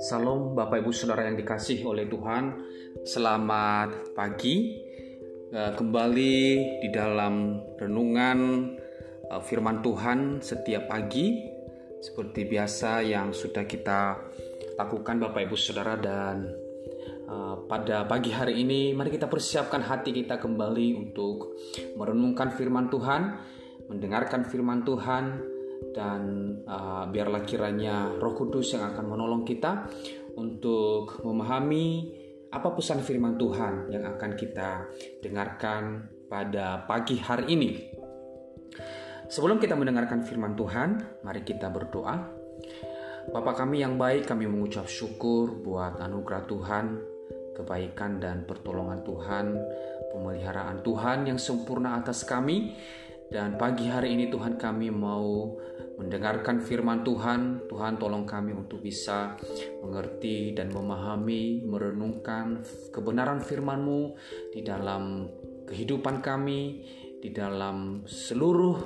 Salam Bapak Ibu Saudara yang dikasih oleh Tuhan. Selamat pagi. Eh, Kembali di dalam renungan eh, firman Tuhan setiap pagi. Seperti biasa yang sudah kita lakukan Bapak Ibu Saudara Dan eh, pada pagi hari ini mari kita persiapkan hati kita kembali untuk merenungkan firman Tuhan Mendengarkan firman Tuhan dan uh, biarlah kiranya Roh Kudus yang akan menolong kita untuk memahami apa pesan firman Tuhan yang akan kita dengarkan pada pagi hari ini. Sebelum kita mendengarkan firman Tuhan, mari kita berdoa. Bapa kami yang baik, kami mengucap syukur buat anugerah Tuhan, kebaikan dan pertolongan Tuhan, pemeliharaan Tuhan yang sempurna atas kami. Dan pagi hari ini Tuhan kami mau mendengarkan firman Tuhan. Tuhan tolong kami untuk bisa mengerti dan memahami, merenungkan kebenaran firman-Mu di dalam kehidupan kami, di dalam seluruh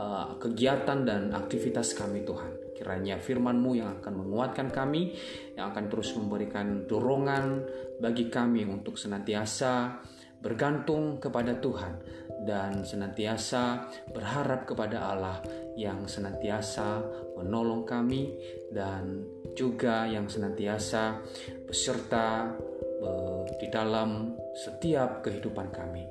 uh, kegiatan dan aktivitas kami Tuhan. Kiranya firman-Mu yang akan menguatkan kami, yang akan terus memberikan dorongan bagi kami untuk senantiasa bergantung kepada Tuhan dan senantiasa berharap kepada Allah yang senantiasa menolong kami dan juga yang senantiasa beserta di dalam setiap kehidupan kami.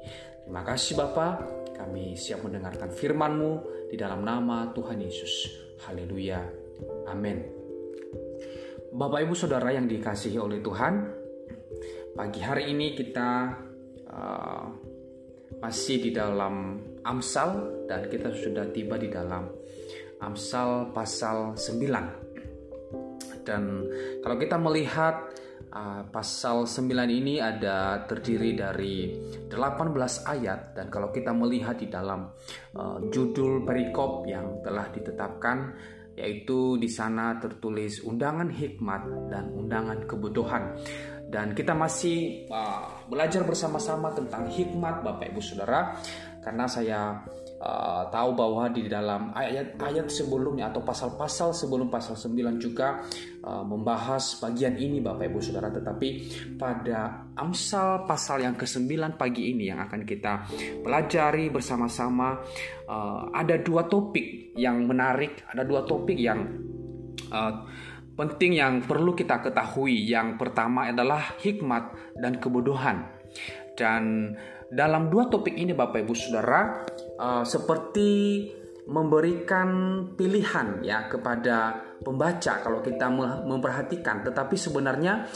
Terima kasih Bapa, kami siap mendengarkan firman-Mu di dalam nama Tuhan Yesus. Haleluya. Amin. Bapak Ibu Saudara yang dikasihi oleh Tuhan, pagi hari ini kita uh, masih di dalam Amsal dan kita sudah tiba di dalam Amsal pasal 9. Dan kalau kita melihat uh, pasal 9 ini ada terdiri dari 18 ayat dan kalau kita melihat di dalam uh, judul perikop yang telah ditetapkan yaitu di sana tertulis undangan hikmat dan undangan kebutuhan. Dan kita masih uh, belajar bersama-sama tentang hikmat Bapak Ibu Saudara karena saya uh, tahu bahwa di dalam ayat-ayat sebelumnya atau pasal-pasal sebelum pasal 9 juga uh, membahas bagian ini Bapak Ibu Saudara tetapi pada Amsal pasal yang ke-9 pagi ini yang akan kita pelajari bersama-sama uh, ada dua topik yang menarik ada dua topik yang uh, penting yang perlu kita ketahui. Yang pertama adalah hikmat dan kebodohan. Dan dalam dua topik ini Bapak Ibu Saudara uh, seperti memberikan pilihan ya kepada pembaca kalau kita memperhatikan. Tetapi sebenarnya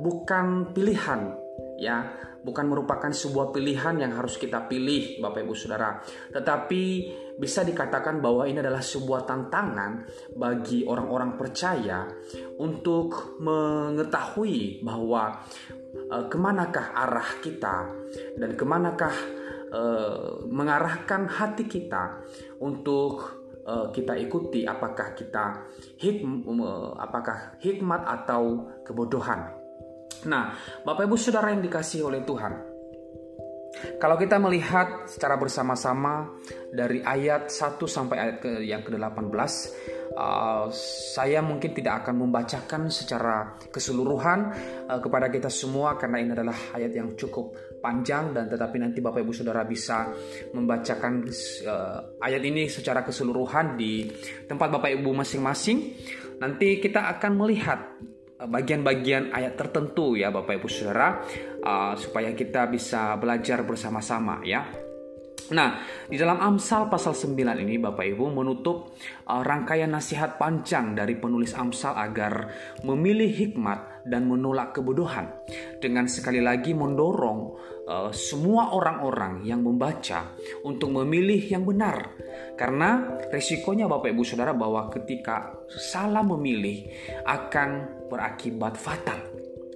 bukan pilihan ya bukan merupakan sebuah pilihan yang harus kita pilih Bapak Ibu Saudara. Tetapi bisa dikatakan bahwa ini adalah sebuah tantangan bagi orang-orang percaya untuk mengetahui bahwa e, ke manakah arah kita dan ke manakah e, mengarahkan hati kita untuk e, kita ikuti apakah kita hik, apakah hikmat atau kebodohan. Nah, Bapak Ibu Saudara yang dikasih oleh Tuhan, kalau kita melihat secara bersama-sama dari ayat 1 sampai ayat ke yang ke-18, uh, saya mungkin tidak akan membacakan secara keseluruhan uh, kepada kita semua karena ini adalah ayat yang cukup panjang dan tetapi nanti Bapak Ibu Saudara bisa membacakan uh, ayat ini secara keseluruhan di tempat Bapak Ibu masing-masing. Nanti kita akan melihat bagian-bagian ayat tertentu ya Bapak Ibu Saudara uh, supaya kita bisa belajar bersama-sama ya. Nah, di dalam Amsal pasal 9 ini Bapak Ibu menutup uh, rangkaian nasihat panjang dari penulis Amsal agar memilih hikmat dan menolak kebodohan dengan sekali lagi mendorong uh, semua orang-orang yang membaca untuk memilih yang benar. Karena resikonya Bapak Ibu Saudara bahwa ketika salah memilih akan berakibat fatal.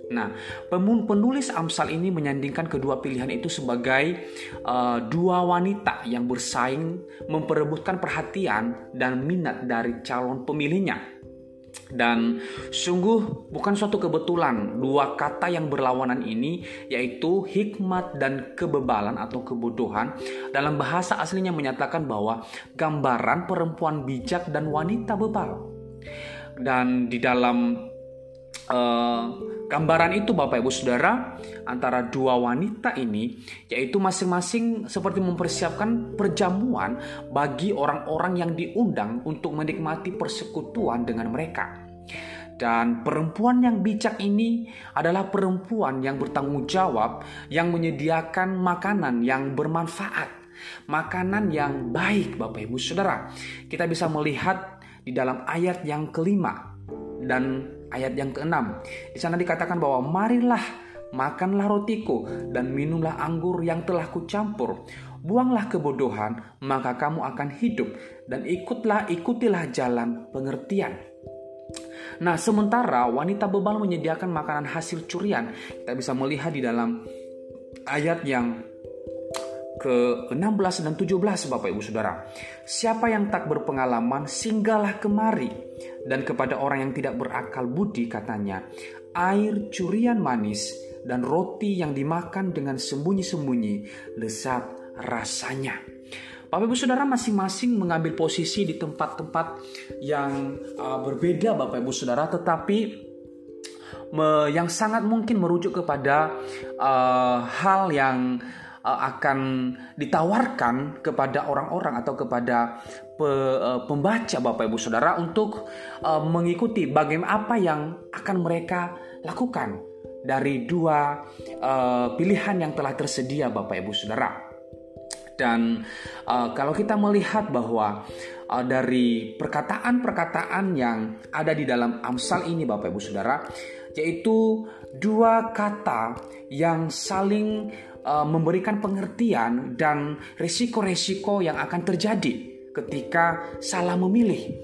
Nah, penulis Amsal ini menyandingkan kedua pilihan itu sebagai uh, dua wanita yang bersaing memperebutkan perhatian dan minat dari calon pemilihnya. Dan sungguh bukan suatu kebetulan dua kata yang berlawanan ini yaitu hikmat dan kebebalan atau kebodohan dalam bahasa aslinya menyatakan bahwa gambaran perempuan bijak dan wanita bebal. Dan di dalam uh, gambaran itu Bapak Ibu Saudara antara dua wanita ini yaitu masing-masing seperti mempersiapkan perjamuan bagi orang-orang yang diundang untuk menikmati persekutuan dengan mereka. Dan perempuan yang bijak ini adalah perempuan yang bertanggung jawab, yang menyediakan makanan yang bermanfaat, makanan yang baik, Bapak Ibu Saudara. Kita bisa melihat di dalam ayat yang kelima dan ayat yang keenam. Di sana dikatakan bahwa marilah makanlah rotiku dan minumlah anggur yang telah kucampur. Buanglah kebodohan, maka kamu akan hidup dan ikutlah ikutilah jalan pengertian. Nah, sementara wanita bebal menyediakan makanan hasil curian, kita bisa melihat di dalam ayat yang ke-16 dan 17 Bapak Ibu Saudara. Siapa yang tak berpengalaman singgahlah kemari dan kepada orang yang tidak berakal budi katanya, air curian manis dan roti yang dimakan dengan sembunyi-sembunyi lezat rasanya. Bapak Ibu Saudara masing-masing mengambil posisi di tempat-tempat yang uh, berbeda Bapak Ibu Saudara tetapi me, yang sangat mungkin merujuk kepada uh, hal yang akan ditawarkan kepada orang-orang atau kepada pe, uh, pembaca Bapak Ibu Saudara untuk uh, mengikuti bagaimana apa yang akan mereka lakukan dari dua pilihan yang telah tersedia Bapak Ibu Saudara. Dan uh, kalau kita melihat bahwa uh, dari perkataan-perkataan yang ada di dalam Amsal ini Bapak Ibu Saudara, yaitu dua kata yang saling uh, memberikan pengertian dan resiko-resiko yang akan terjadi ketika salah memilih.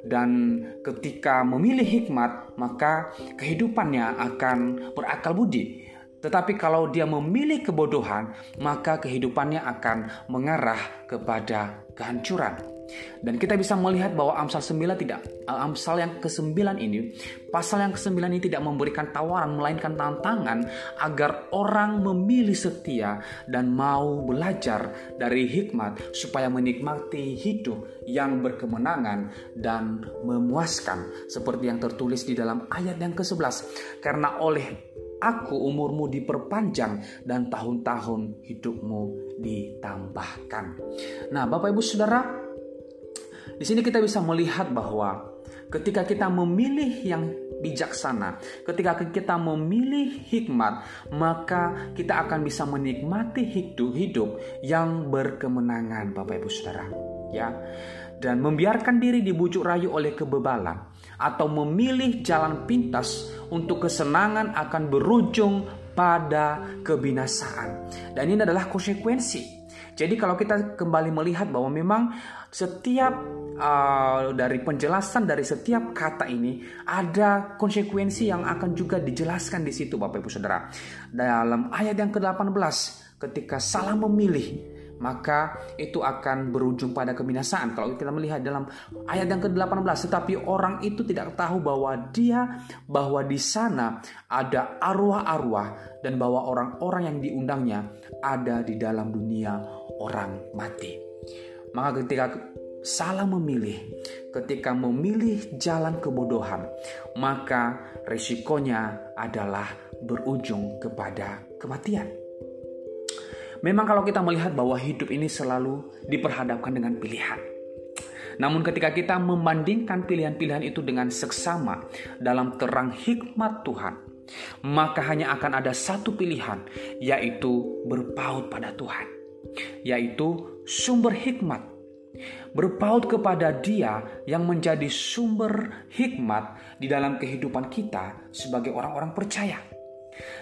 Dan ketika memilih hikmat, maka kehidupannya akan berakal budi tetapi kalau dia memilih kebodohan, maka kehidupannya akan mengarah kepada kehancuran. Dan kita bisa melihat bahwa Amsal 9 tidak eh, Amsal yang ke-9 ini, pasal yang ke-9 ini tidak memberikan tawaran melainkan tantangan agar orang memilih setia dan mau belajar dari hikmat supaya menikmati hidup yang berkemenangan dan memuaskan seperti yang tertulis di dalam ayat yang ke-11. Karena oleh aku umurmu diperpanjang dan tahun-tahun hidupmu ditambahkan. Nah, Bapak Ibu Saudara, di sini kita bisa melihat bahwa ketika kita memilih yang bijaksana, ketika kita memilih hikmat, maka kita akan bisa menikmati hidup-hidup yang berkemenangan, Bapak Ibu Saudara. Ya, dan membiarkan diri dibujuk rayu oleh kebebalan atau memilih jalan pintas untuk kesenangan akan berujung pada kebinasaan. Dan ini adalah konsekuensi. Jadi kalau kita kembali melihat bahwa memang setiap uh, dari penjelasan dari setiap kata ini ada konsekuensi yang akan juga dijelaskan di situ Bapak Ibu Saudara. Dalam ayat yang ke-18 ketika salah memilih maka itu akan berujung pada kebinasaan. Kalau kita melihat dalam ayat yang ke-18, tetapi orang itu tidak tahu bahwa dia bahwa di sana ada arwah-arwah dan bahwa orang-orang yang diundangnya ada di dalam dunia orang mati. Maka ketika salah memilih, ketika memilih jalan kebodohan, maka resikonya adalah berujung kepada kematian. Memang kalau kita melihat bahwa hidup ini selalu diperhadapkan dengan pilihan. Namun ketika kita membandingkan pilihan-pilihan itu dengan seksama dalam terang hikmat Tuhan, maka hanya akan ada satu pilihan, yaitu berpaut pada Tuhan, yaitu sumber hikmat. Berpaut kepada Dia yang menjadi sumber hikmat di dalam kehidupan kita sebagai orang-orang percaya.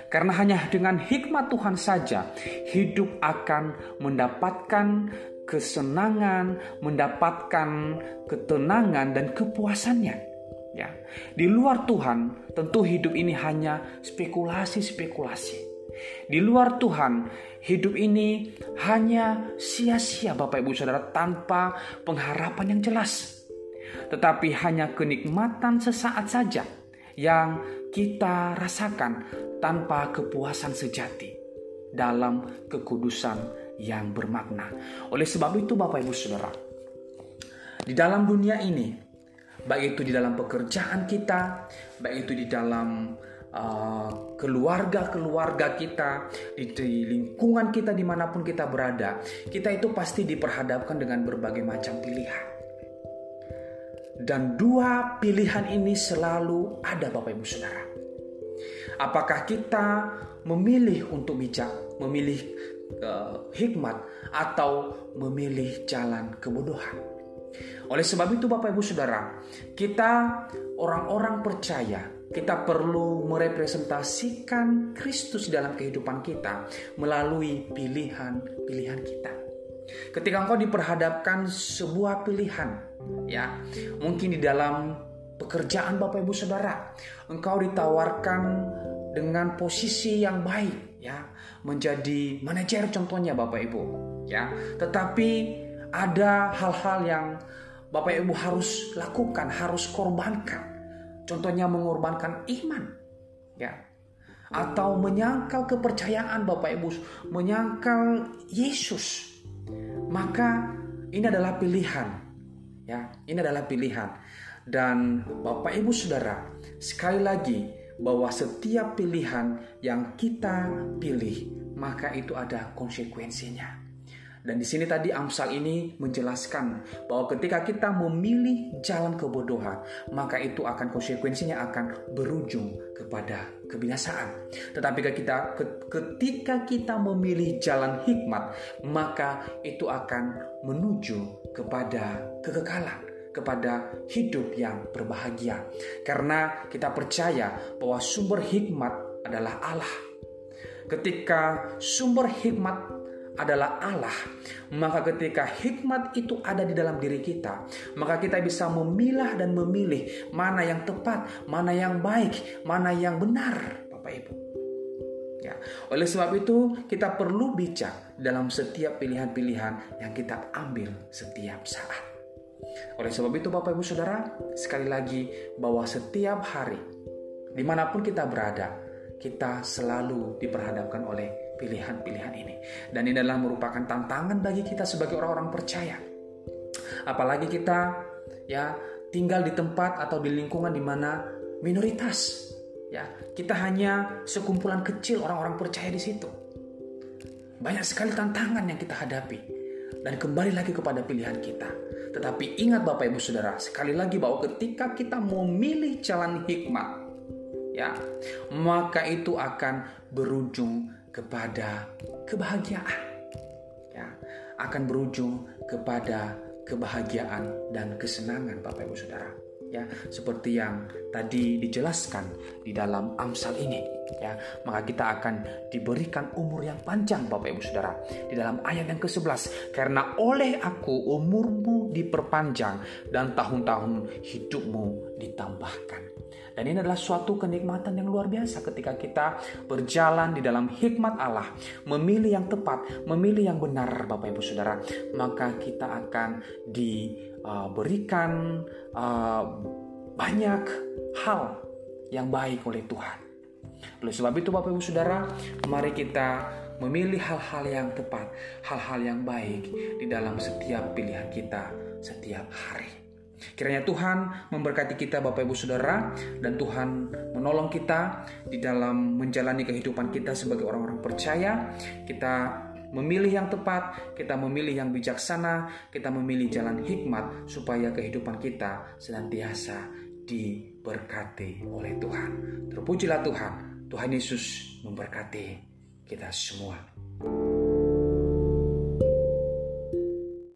Karena hanya dengan hikmat Tuhan saja hidup akan mendapatkan kesenangan, mendapatkan ketenangan dan kepuasannya. Ya. Di luar Tuhan, tentu hidup ini hanya spekulasi-spekulasi. Di luar Tuhan, hidup ini hanya sia-sia Bapak Ibu Saudara tanpa pengharapan yang jelas. tetapi hanya kenikmatan sesaat saja yang kita rasakan tanpa kepuasan sejati dalam kekudusan yang bermakna. Oleh sebab itu Bapak Ibu Saudara, di dalam dunia ini, baik itu di dalam pekerjaan kita, baik itu di dalam uh, keluarga-keluarga kita, di, di lingkungan kita di mana pun kita berada, kita itu pasti diperhadapkan dengan berbagai macam pilihan. Dan dua pilihan ini selalu ada Bapak Ibu Saudara. Apakah kita memilih untuk bijak, memilih uh, hikmat atau memilih jalan kebodohan? Oleh sebab itu Bapak Ibu Saudara, kita orang-orang percaya kita perlu merepresentasikan Kristus dalam kehidupan kita melalui pilihan-pilihan kita. Ketika engkau diperhadapkan sebuah pilihan, ya, mungkin di dalam pekerjaan Bapak Ibu Saudara, engkau ditawarkan dengan posisi yang baik, ya, menjadi manajer contohnya Bapak Ibu, ya. Tetapi ada hal-hal yang Bapak Ibu harus lakukan, harus korbankan. Contohnya mengorbankan iman, ya. Atau menyangkal kepercayaan Bapak Ibu, menyangkal Yesus maka ini adalah pilihan. Ya, ini adalah pilihan. Dan Bapak Ibu Saudara, sekali lagi bahwa setiap pilihan yang kita pilih, maka itu ada konsekuensinya. Dan di sini tadi Amsal ini menjelaskan bahwa ketika kita memilih jalan kebodohan, maka itu akan konsekuensinya akan berujung kepada kebinasaan. Tetapi kita ketika kita memilih jalan hikmat, maka itu akan menuju kepada kekekalan kepada hidup yang berbahagia. Karena kita percaya bahwa sumber hikmat adalah Allah. Ketika sumber hikmat adalah Allah, maka ketika hikmat itu ada di dalam diri kita, maka kita bisa memilah dan memilih mana yang tepat, mana yang baik, mana yang benar, Bapak Ibu. Ya, oleh sebab itu kita perlu bijak dalam setiap pilihan-pilihan yang kita ambil setiap saat. Oleh sebab itu Bapak Ibu Saudara, sekali lagi bahwa setiap hari di mana pun kita berada, kita selalu diperhadapkan oleh pilihan-pilihan ini. Dan ini adalah merupakan tantangan bagi kita sebagai orang-orang percaya. Apalagi kita ya tinggal di tempat atau di lingkungan di mana minoritas. Ya, kita hanya sekumpulan kecil orang-orang percaya di situ. Banyak sekali tantangan yang kita hadapi. Dan kembali lagi kepada pilihan kita. Tetapi ingat Bapak Ibu Saudara, sekali lagi bahwa ketika kita memilih jalan hikmat, ya, maka itu akan berujung kepada kebahagiaan. Ya, akan berujung kepada kebahagiaan dan kesenangan Bapak Ibu Saudara. Ya, seperti yang tadi dijelaskan di dalam Amsal ini, ya, maka kita akan diberikan umur yang panjang Bapak Ibu Saudara di dalam ayat yang ke-11 karena oleh aku umurmu diperpanjang dan tahun-tahun hidupmu ditambahkan. Dan ini adalah suatu kenikmatan yang luar biasa ketika kita berjalan di dalam hikmat Allah, memilih yang tepat, memilih yang benar Bapak Ibu Saudara, maka kita akan diberikan uh, banyak hal yang baik oleh Tuhan. Oleh sebab itu Bapak Ibu Saudara, mari kita memilih hal-hal yang tepat, hal-hal yang baik di dalam setiap pilihan kita setiap hari. Kiranya Tuhan memberkati kita Bapak Ibu Saudara dan Tuhan menolong kita di dalam menjalani kehidupan kita sebagai orang-orang percaya. Kita memilih yang tepat, kita memilih yang bijaksana, kita memilih jalan hikmat supaya kehidupan kita senantiasa diberkati oleh Tuhan. Terpujilah Tuhan. Tuhan Yesus memberkati kita semua.